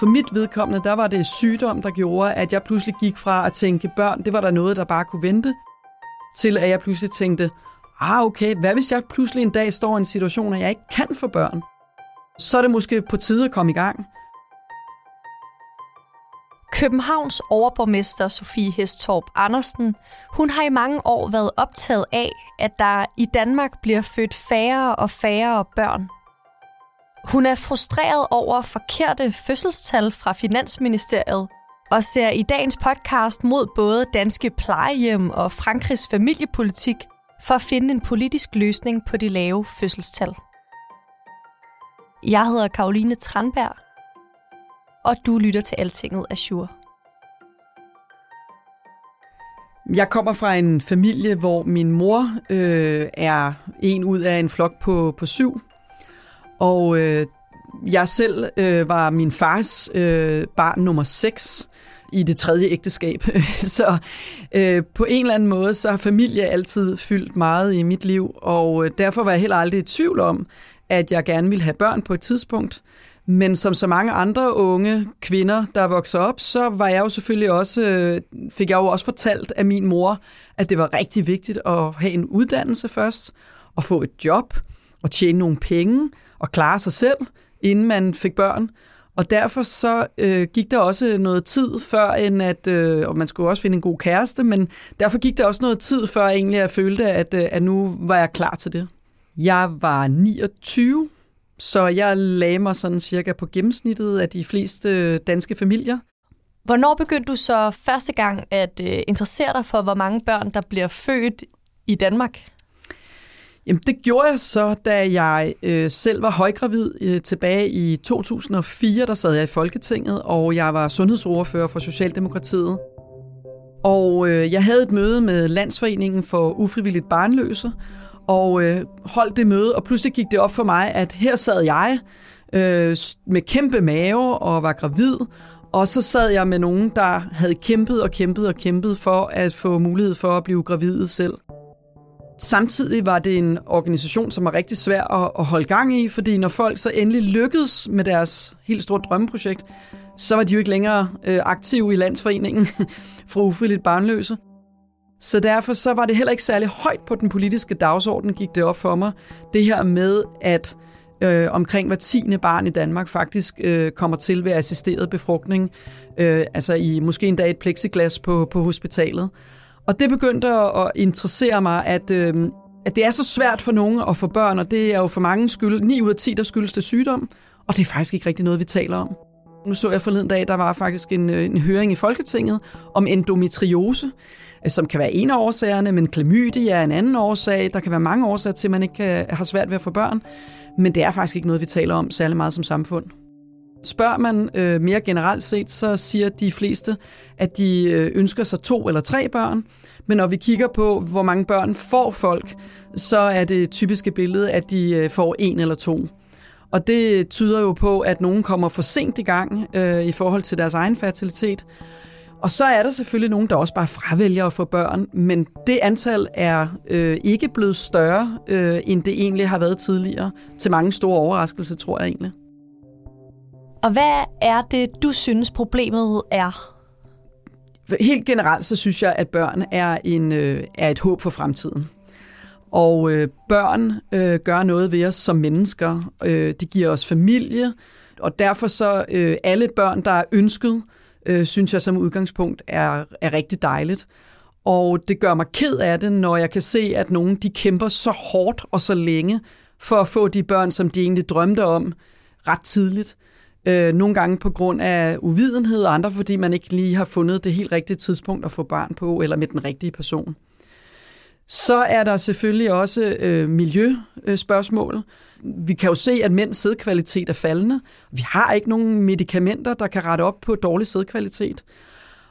For mit vedkommende, der var det sygdom, der gjorde, at jeg pludselig gik fra at tænke børn, det var der noget, der bare kunne vente, til at jeg pludselig tænkte, ah okay, hvad hvis jeg pludselig en dag står i en situation, at jeg ikke kan få børn? Så er det måske på tide at komme i gang. Københavns overborgmester Sofie Hestorp Andersen, hun har i mange år været optaget af, at der i Danmark bliver født færre og færre børn. Hun er frustreret over forkerte fødselstal fra Finansministeriet og ser i dagens podcast mod både danske plejehjem og Frankrigs familiepolitik for at finde en politisk løsning på de lave fødselstal. Jeg hedder Karoline Tranberg, og du lytter til Altinget Azure. Jeg kommer fra en familie, hvor min mor øh, er en ud af en flok på, på syv. Og øh, jeg selv øh, var min fars øh, barn nummer 6 i det tredje ægteskab. så øh, på en eller anden måde, så har familie altid fyldt meget i mit liv, og øh, derfor var jeg heller aldrig i tvivl om, at jeg gerne ville have børn på et tidspunkt. Men som så mange andre unge kvinder, der vokser op, så var jeg jo selvfølgelig også, øh, fik jeg jo også fortalt af min mor, at det var rigtig vigtigt at have en uddannelse først, og få et job, og tjene nogle penge, og klare sig selv, inden man fik børn. Og derfor så øh, gik der også noget tid før, end at, øh, og man skulle også finde en god kæreste, men derfor gik der også noget tid før egentlig, jeg følte, at, øh, at nu var jeg klar til det. Jeg var 29, så jeg lagde mig sådan cirka på gennemsnittet af de fleste øh, danske familier. Hvornår begyndte du så første gang at øh, interessere dig for, hvor mange børn, der bliver født i Danmark? Jamen, det gjorde jeg så, da jeg øh, selv var højgravid øh, tilbage i 2004. Der sad jeg i Folketinget, og jeg var sundhedsordfører for Socialdemokratiet. Og øh, jeg havde et møde med Landsforeningen for Ufrivilligt Barnløse, og øh, holdt det møde, og pludselig gik det op for mig, at her sad jeg øh, med kæmpe mave og var gravid, og så sad jeg med nogen, der havde kæmpet og kæmpet og kæmpet for at få mulighed for at blive gravid selv. Samtidig var det en organisation, som var rigtig svær at, at holde gang i, fordi når folk så endelig lykkedes med deres helt store drømmeprojekt, så var de jo ikke længere øh, aktive i landsforeningen for ufrivilligt barnløse. Så derfor så var det heller ikke særlig højt på den politiske dagsorden, gik det op for mig. Det her med, at øh, omkring hver tiende barn i Danmark faktisk øh, kommer til ved assisteret befrugtning, øh, altså i måske endda et plexiglas på, på hospitalet. Og det begyndte at interessere mig, at, øh, at det er så svært for nogen at få børn, og det er jo for mange skyld, 9 ud af 10, der skyldes det sygdom, og det er faktisk ikke rigtig noget, vi taler om. Nu så jeg forleden dag, der var faktisk en, øh, en høring i Folketinget om endometriose, øh, som kan være en af årsagerne, men klamydia er en anden årsag. Der kan være mange årsager til, at man ikke kan, har svært ved at få børn. Men det er faktisk ikke noget, vi taler om særlig meget som samfund. Spørger man øh, mere generelt set, så siger de fleste, at de øh, ønsker sig to eller tre børn. Men når vi kigger på, hvor mange børn får folk, så er det typiske billede, at de øh, får en eller to. Og det tyder jo på, at nogen kommer for sent i gang øh, i forhold til deres egen fertilitet. Og så er der selvfølgelig nogen, der også bare fravælger at få børn, men det antal er øh, ikke blevet større, øh, end det egentlig har været tidligere. Til mange store overraskelser, tror jeg egentlig. Og hvad er det, du synes problemet er? Helt generelt så synes jeg, at børn er, en, øh, er et håb for fremtiden. Og øh, børn øh, gør noget ved os som mennesker. Øh, det giver os familie, og derfor så øh, alle børn, der er ønsket, øh, synes jeg som udgangspunkt er, er rigtig dejligt. Og det gør mig ked af det, når jeg kan se, at nogen de kæmper så hårdt og så længe for at få de børn, som de egentlig drømte om ret tidligt. Øh, nogle gange på grund af uvidenhed, og andre fordi man ikke lige har fundet det helt rigtige tidspunkt at få barn på, eller med den rigtige person. Så er der selvfølgelig også øh, miljøspørgsmål. Vi kan jo se, at mænds sædkvalitet er faldende. Vi har ikke nogen medicamenter, der kan rette op på dårlig sædkvalitet.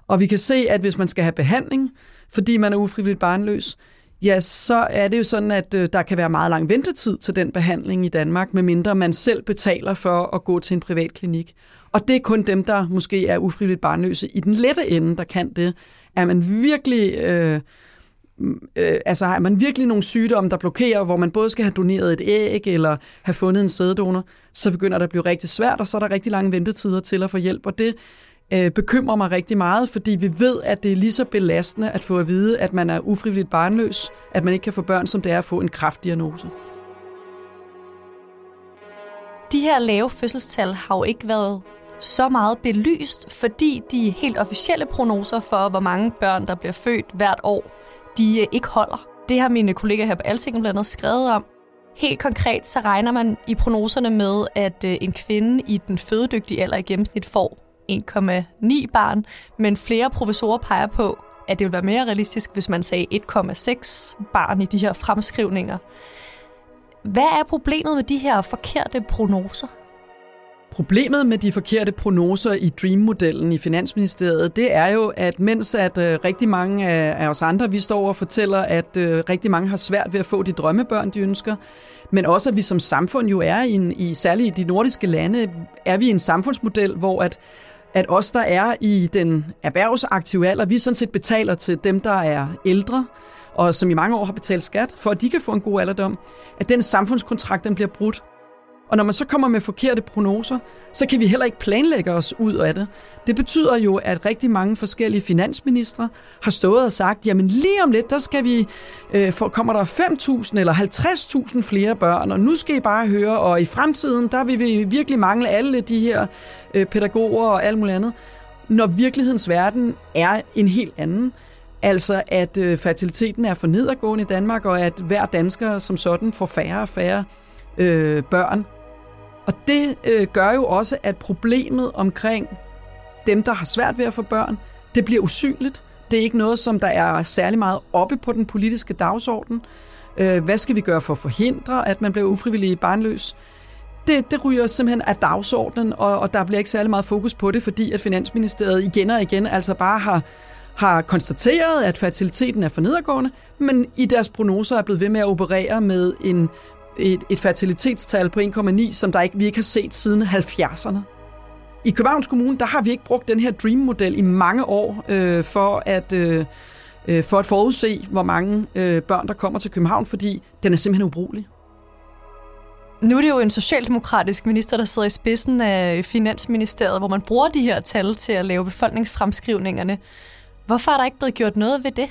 Og vi kan se, at hvis man skal have behandling, fordi man er ufrivilligt barnløs, ja, så er det jo sådan, at øh, der kan være meget lang ventetid til den behandling i Danmark, medmindre man selv betaler for at gå til en privat klinik. Og det er kun dem, der måske er ufrivilligt barnløse i den lette ende, der kan det. Er man virkelig... Øh, mm, øh, altså har man virkelig nogle sygdomme, der blokerer, hvor man både skal have doneret et æg eller have fundet en sæddonor, så begynder det at blive rigtig svært, og så er der rigtig lange ventetider til at få hjælp. Og det øh, bekymrer mig rigtig meget, fordi vi ved, at det er lige så belastende at få at vide, at man er ufrivilligt barnløs, at man ikke kan få børn, som det er at få en kraftdiagnose. De her lave fødselstal har jo ikke været så meget belyst, fordi de helt officielle prognoser for, hvor mange børn, der bliver født hvert år, de øh, ikke holder. Det har mine kollegaer her på Alting blandt andet skrevet om. Helt konkret så regner man i prognoserne med, at øh, en kvinde i den fødedygtige alder i gennemsnit får 1,9 barn, men flere professorer peger på, at det vil være mere realistisk, hvis man sagde 1,6 barn i de her fremskrivninger. Hvad er problemet med de her forkerte prognoser? Problemet med de forkerte prognoser i Dream-modellen i Finansministeriet, det er jo, at mens at øh, rigtig mange af, os andre, vi står og fortæller, at øh, rigtig mange har svært ved at få de drømmebørn, de ønsker, men også at vi som samfund jo er i, en, i særligt i de nordiske lande, er vi i en samfundsmodel, hvor at at os, der er i den erhvervsaktive alder, vi sådan set betaler til dem, der er ældre, og som i mange år har betalt skat, for at de kan få en god alderdom, at den samfundskontrakt, den bliver brudt. Og når man så kommer med forkerte prognoser, så kan vi heller ikke planlægge os ud af det. Det betyder jo, at rigtig mange forskellige finansministre har stået og sagt, jamen lige om lidt, der skal vi, øh, for, kommer der 5.000 eller 50.000 flere børn, og nu skal I bare høre, og i fremtiden, der vil vi virkelig mangle alle de her øh, pædagoger og alt muligt andet. Når virkelighedens verden er en helt anden, Altså at øh, fertiliteten er for nedadgående i Danmark, og at hver dansker som sådan får færre og færre øh, børn. Og det øh, gør jo også, at problemet omkring dem, der har svært ved at få børn, det bliver usynligt. Det er ikke noget, som der er særlig meget oppe på den politiske dagsorden. Øh, hvad skal vi gøre for at forhindre, at man bliver ufrivillig barnløs? Det, det ryger simpelthen af dagsordenen, og, og der bliver ikke særlig meget fokus på det, fordi at Finansministeriet igen og igen altså bare har, har konstateret, at fertiliteten er for nedadgående, men i deres prognoser er blevet ved med at operere med en et, et fertilitetstal på 1,9, som der ikke, vi ikke har set siden 70'erne. I Københavns Kommune, der har vi ikke brugt den her Dream-model i mange år øh, for at... Øh, øh, for at forudse, hvor mange øh, børn, der kommer til København, fordi den er simpelthen ubrugelig. Nu er det jo en socialdemokratisk minister, der sidder i spidsen af Finansministeriet, hvor man bruger de her tal til at lave befolkningsfremskrivningerne. Hvorfor er der ikke blevet gjort noget ved det?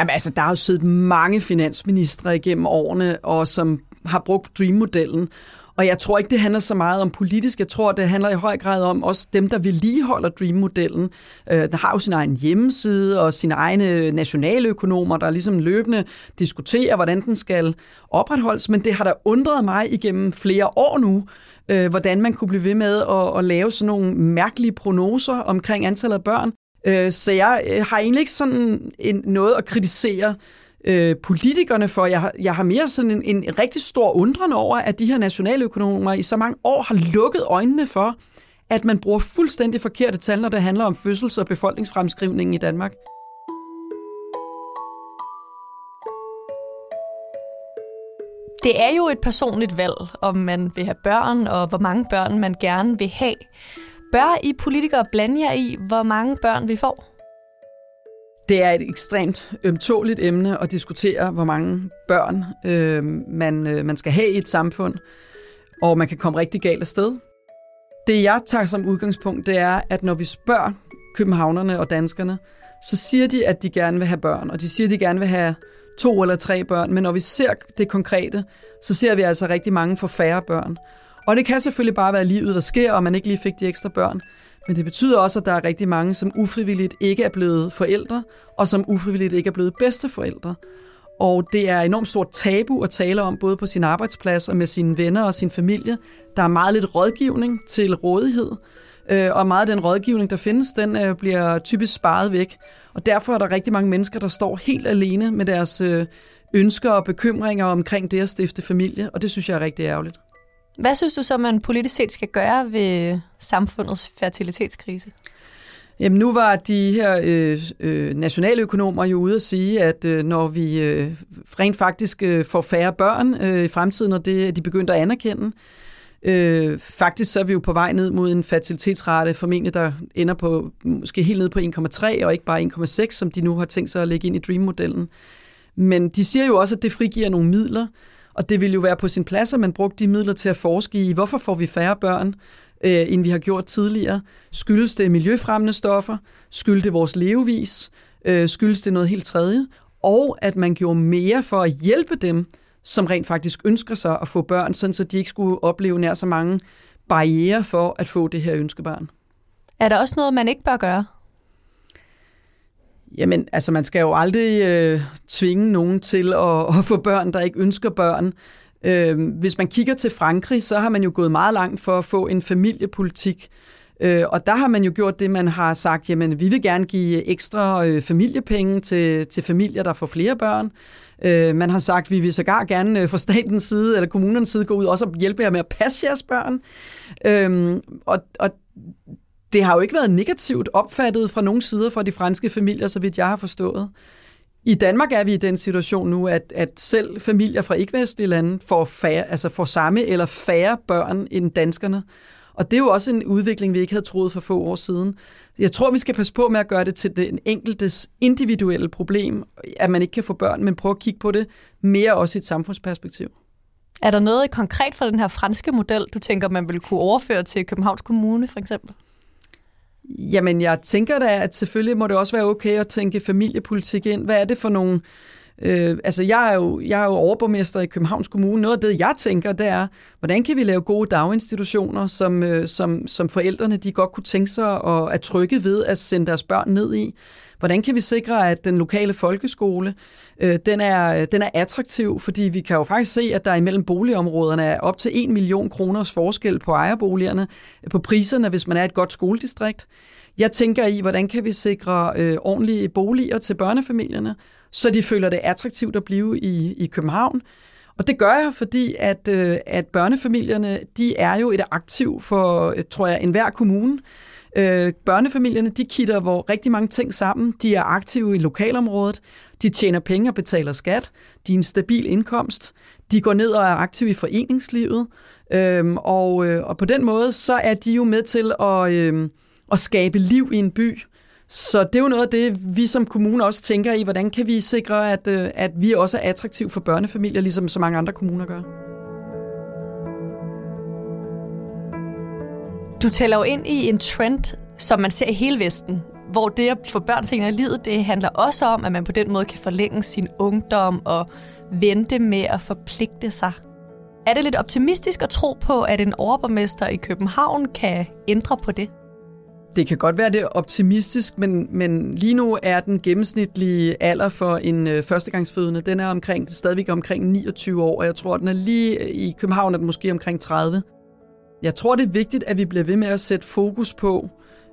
Jamen, altså, der har jo siddet mange finansministre igennem årene, og som har brugt Dream-modellen. Og jeg tror ikke, det handler så meget om politisk. Jeg tror, det handler i høj grad om også dem, der vedligeholder Dream-modellen. Øh, der har jo sin egen hjemmeside og sine egne nationaløkonomer, der ligesom løbende diskuterer, hvordan den skal opretholdes. Men det har da undret mig igennem flere år nu, øh, hvordan man kunne blive ved med at, at lave sådan nogle mærkelige prognoser omkring antallet af børn, Øh, så jeg øh, har egentlig ikke sådan en, noget at kritisere øh, politikerne for. Jeg har, jeg har mere sådan en, en rigtig stor undren over, at de her nationaløkonomer i så mange år har lukket øjnene for, at man bruger fuldstændig forkerte tal, når det handler om fødsels- og befolkningsfremskrivningen i Danmark. Det er jo et personligt valg, om man vil have børn, og hvor mange børn man gerne vil have. Bør I politikere blande jer i, hvor mange børn vi får? Det er et ekstremt ømtåligt emne at diskutere, hvor mange børn øh, man, øh, man skal have i et samfund, og man kan komme rigtig galt af sted. Det jeg tager som udgangspunkt, det er, at når vi spørger københavnerne og danskerne, så siger de, at de gerne vil have børn, og de siger, at de gerne vil have to eller tre børn, men når vi ser det konkrete, så ser vi altså rigtig mange for færre børn. Og det kan selvfølgelig bare være livet, der sker, og man ikke lige fik de ekstra børn. Men det betyder også, at der er rigtig mange, som ufrivilligt ikke er blevet forældre, og som ufrivilligt ikke er blevet bedsteforældre. Og det er enormt stort tabu at tale om, både på sin arbejdsplads og med sine venner og sin familie. Der er meget lidt rådgivning til rådighed, øh, og meget af den rådgivning, der findes, den øh, bliver typisk sparet væk. Og derfor er der rigtig mange mennesker, der står helt alene med deres øh, ønsker og bekymringer omkring det at stifte familie, og det synes jeg er rigtig ærgerligt. Hvad synes du så, man politisk set skal gøre ved samfundets fertilitetskrise? Jamen nu var de her øh, øh, nationaløkonomer jo ude at sige, at øh, når vi øh, rent faktisk øh, får færre børn øh, i fremtiden, og det er de begyndt at anerkende, øh, faktisk så er vi jo på vej ned mod en fertilitetsrate formentlig, der ender på måske helt ned på 1,3 og ikke bare 1,6, som de nu har tænkt sig at lægge ind i Dream-modellen. Men de siger jo også, at det frigiver nogle midler, og det ville jo være på sin plads, at man brugte de midler til at forske i, hvorfor får vi færre børn, øh, end vi har gjort tidligere. Skyldes det miljøfremmende stoffer? Skyldes det vores levevis? Øh, skyldes det noget helt tredje? Og at man gjorde mere for at hjælpe dem, som rent faktisk ønsker sig at få børn, sådan så de ikke skulle opleve nær så mange barriere for at få det her ønskebarn. Er der også noget, man ikke bør gøre? Jamen, altså man skal jo aldrig øh, tvinge nogen til at, at få børn, der ikke ønsker børn. Øh, hvis man kigger til Frankrig, så har man jo gået meget langt for at få en familiepolitik. Øh, og der har man jo gjort det, man har sagt, jamen vi vil gerne give ekstra øh, familiepenge til, til familier, der får flere børn. Øh, man har sagt, vi vil sågar gerne øh, fra statens side eller kommunens side gå ud og også hjælpe jer med at passe jeres børn. Øh, og, og det har jo ikke været negativt opfattet fra nogen sider fra de franske familier, så vidt jeg har forstået. I Danmark er vi i den situation nu, at, at selv familier fra ikke-vestlige lande får, færre, altså får samme eller færre børn end danskerne. Og det er jo også en udvikling, vi ikke havde troet for få år siden. Jeg tror, vi skal passe på med at gøre det til den enkeltes individuelle problem, at man ikke kan få børn, men prøve at kigge på det mere også i et samfundsperspektiv. Er der noget konkret fra den her franske model, du tænker, man vil kunne overføre til Københavns Kommune for eksempel? Jamen, jeg tænker da, at selvfølgelig må det også være okay at tænke familiepolitik ind. Hvad er det for nogle... Øh, altså, jeg er, jo, jeg er jo overborgmester i Københavns Kommune. Noget af det, jeg tænker, det er, hvordan kan vi lave gode daginstitutioner, som, øh, som, som forældrene de godt kunne tænke sig at, at trygge ved at sende deres børn ned i? Hvordan kan vi sikre, at den lokale folkeskole, øh, den, er, den er attraktiv? Fordi vi kan jo faktisk se, at der imellem boligområderne er op til 1 million kroners forskel på ejerboligerne, på priserne, hvis man er et godt skoledistrikt. Jeg tænker i, hvordan kan vi sikre øh, ordentlige boliger til børnefamilierne, så de føler det attraktivt at blive i, i København. Og det gør jeg, fordi at, øh, at børnefamilierne, de er jo et aktiv for, tror jeg, enhver kommune. Øh, børnefamilierne, de kitter hvor rigtig mange ting sammen. De er aktive i lokalområdet. De tjener penge og betaler skat. De er en stabil indkomst. De går ned og er aktive i foreningslivet. Øh, og, øh, og på den måde, så er de jo med til at, øh, at skabe liv i en by. Så det er jo noget af det, vi som kommune også tænker i, hvordan kan vi sikre, at, øh, at vi også er attraktive for børnefamilier, ligesom så mange andre kommuner gør. Du taler jo ind i en trend, som man ser i hele Vesten, hvor det at få børn senere i livet, det handler også om, at man på den måde kan forlænge sin ungdom og vente med at forpligte sig. Er det lidt optimistisk at tro på, at en overborgmester i København kan ændre på det? Det kan godt være, det er optimistisk, men, men lige nu er den gennemsnitlige alder for en øh, førstegangsfødende, den er omkring, stadigvæk omkring 29 år, og jeg tror, den er lige øh, i København er den måske omkring 30. Jeg tror, det er vigtigt, at vi bliver ved med at sætte fokus på,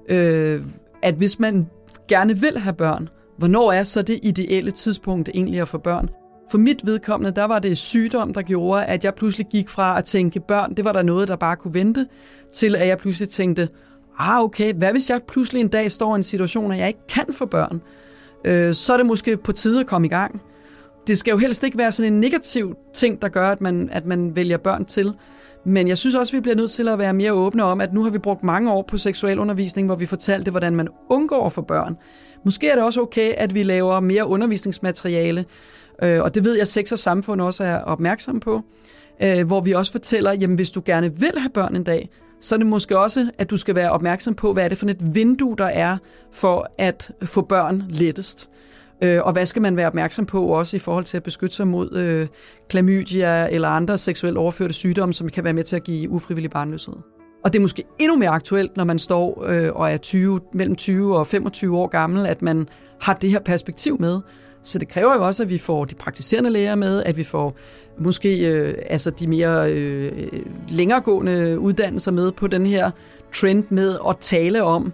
øh, at hvis man gerne vil have børn, hvornår er så det ideelle tidspunkt egentlig at få børn? For mit vedkommende, der var det sygdom, der gjorde, at jeg pludselig gik fra at tænke børn, det var der noget, der bare kunne vente, til at jeg pludselig tænkte, ah okay, hvad hvis jeg pludselig en dag står i en situation, at jeg ikke kan få børn? Øh, så er det måske på tide at komme i gang. Det skal jo helst ikke være sådan en negativ ting, der gør, at man, at man vælger børn til. Men jeg synes også, vi bliver nødt til at være mere åbne om, at nu har vi brugt mange år på seksualundervisning, hvor vi fortalte, hvordan man undgår at få børn. Måske er det også okay, at vi laver mere undervisningsmateriale, øh, og det ved jeg, at Sex og Samfund også er opmærksom på, øh, hvor vi også fortæller, jamen hvis du gerne vil have børn en dag, så er det måske også, at du skal være opmærksom på, hvad er det for et vindue, der er for at få børn lettest. Øh, og hvad skal man være opmærksom på også i forhold til at beskytte sig mod øh, klamydia eller andre seksuelt overførte sygdomme, som kan være med til at give ufrivillig barnløshed. Og det er måske endnu mere aktuelt, når man står øh, og er 20, mellem 20 og 25 år gammel, at man har det her perspektiv med. Så det kræver jo også, at vi får de praktiserende læger med, at vi får måske øh, altså de mere øh, længeregående uddannelser med på den her trend med at tale om,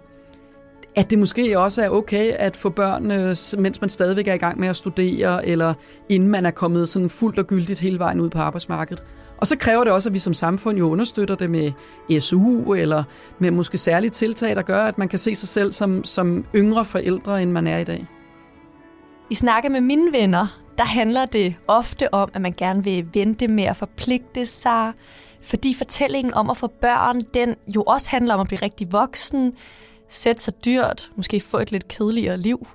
at det måske også er okay at få børn, øh, mens man stadigvæk er i gang med at studere, eller inden man er kommet sådan fuldt og gyldigt hele vejen ud på arbejdsmarkedet. Og så kræver det også, at vi som samfund jo understøtter det med SU, eller med måske særlige tiltag, der gør, at man kan se sig selv som, som yngre forældre, end man er i dag. I snakker med mine venner, der handler det ofte om, at man gerne vil vente med at forpligte sig, fordi fortællingen om at få børn, den jo også handler om at blive rigtig voksen, sætte sig dyrt, måske få et lidt kedeligere liv.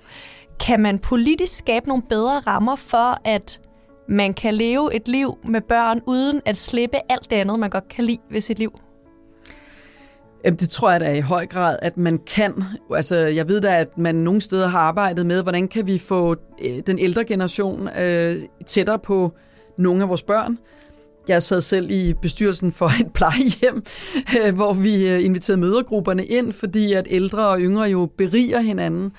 Kan man politisk skabe nogle bedre rammer for, at man kan leve et liv med børn, uden at slippe alt det andet, man godt kan lide ved sit liv? Det tror jeg da i høj grad, at man kan. Altså, jeg ved da, at man nogle steder har arbejdet med, hvordan kan vi få øh, den ældre generation øh, tættere på nogle af vores børn. Jeg sad selv i bestyrelsen for et plejehjem, øh, hvor vi øh, inviterede mødergrupperne ind, fordi at ældre og yngre jo beriger hinanden.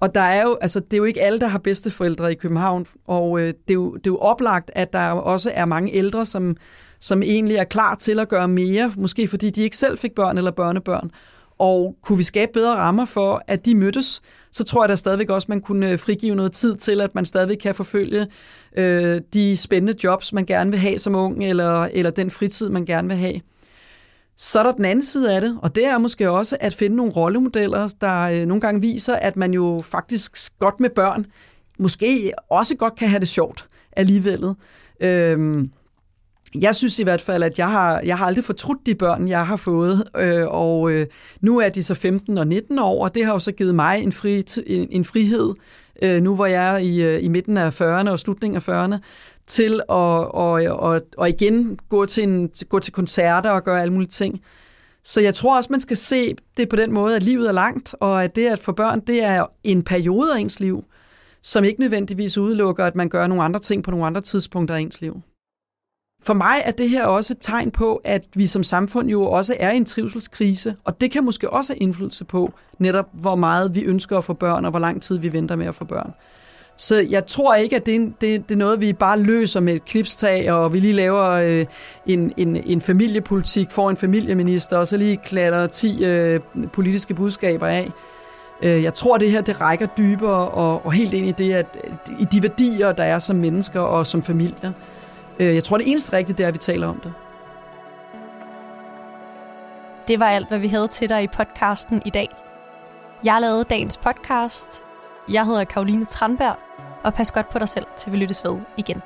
Og der er jo, altså, det er jo ikke alle, der har bedsteforældre i København, og øh, det, er jo, det er jo oplagt, at der også er mange ældre, som, som egentlig er klar til at gøre mere, måske fordi de ikke selv fik børn eller børnebørn. Og kunne vi skabe bedre rammer for, at de mødtes, så tror jeg da stadigvæk også, man kunne øh, frigive noget tid til, at man stadigvæk kan forfølge øh, de spændende jobs, man gerne vil have som ung, eller, eller den fritid, man gerne vil have. Så er der den anden side af det, og det er måske også at finde nogle rollemodeller, der øh, nogle gange viser, at man jo faktisk godt med børn måske også godt kan have det sjovt alligevel. Øh, jeg synes i hvert fald, at jeg har, jeg har aldrig fortrudt de børn, jeg har fået, øh, og øh, nu er de så 15 og 19 år, og det har jo så givet mig en, fri, en, en frihed, øh, nu hvor jeg er i, øh, i midten af 40'erne og slutningen af 40'erne, til at og, og, og igen gå til, en, gå til koncerter og gøre alle mulige ting. Så jeg tror også, man skal se det på den måde, at livet er langt, og at det at få børn, det er en periode af ens liv, som ikke nødvendigvis udelukker, at man gør nogle andre ting på nogle andre tidspunkter af ens liv. For mig er det her også et tegn på, at vi som samfund jo også er i en trivselskrise, og det kan måske også have indflydelse på netop, hvor meget vi ønsker at få børn, og hvor lang tid vi venter med at få børn. Så jeg tror ikke, at det er, det, det er noget, vi bare løser med et klipstag, og vi lige laver øh, en, en, en familiepolitik, for en familieminister, og så lige klatter 10 øh, politiske budskaber af. Øh, jeg tror, det her det rækker dybere og, og helt ind i det, at i de værdier, der er som mennesker og som familier. Øh, jeg tror, det eneste rigtige, det er, at vi taler om det. Det var alt, hvad vi havde til dig i podcasten i dag. Jeg lavede dagens podcast. Jeg hedder Karoline Tranberg, og pas godt på dig selv, til vi lyttes ved igen.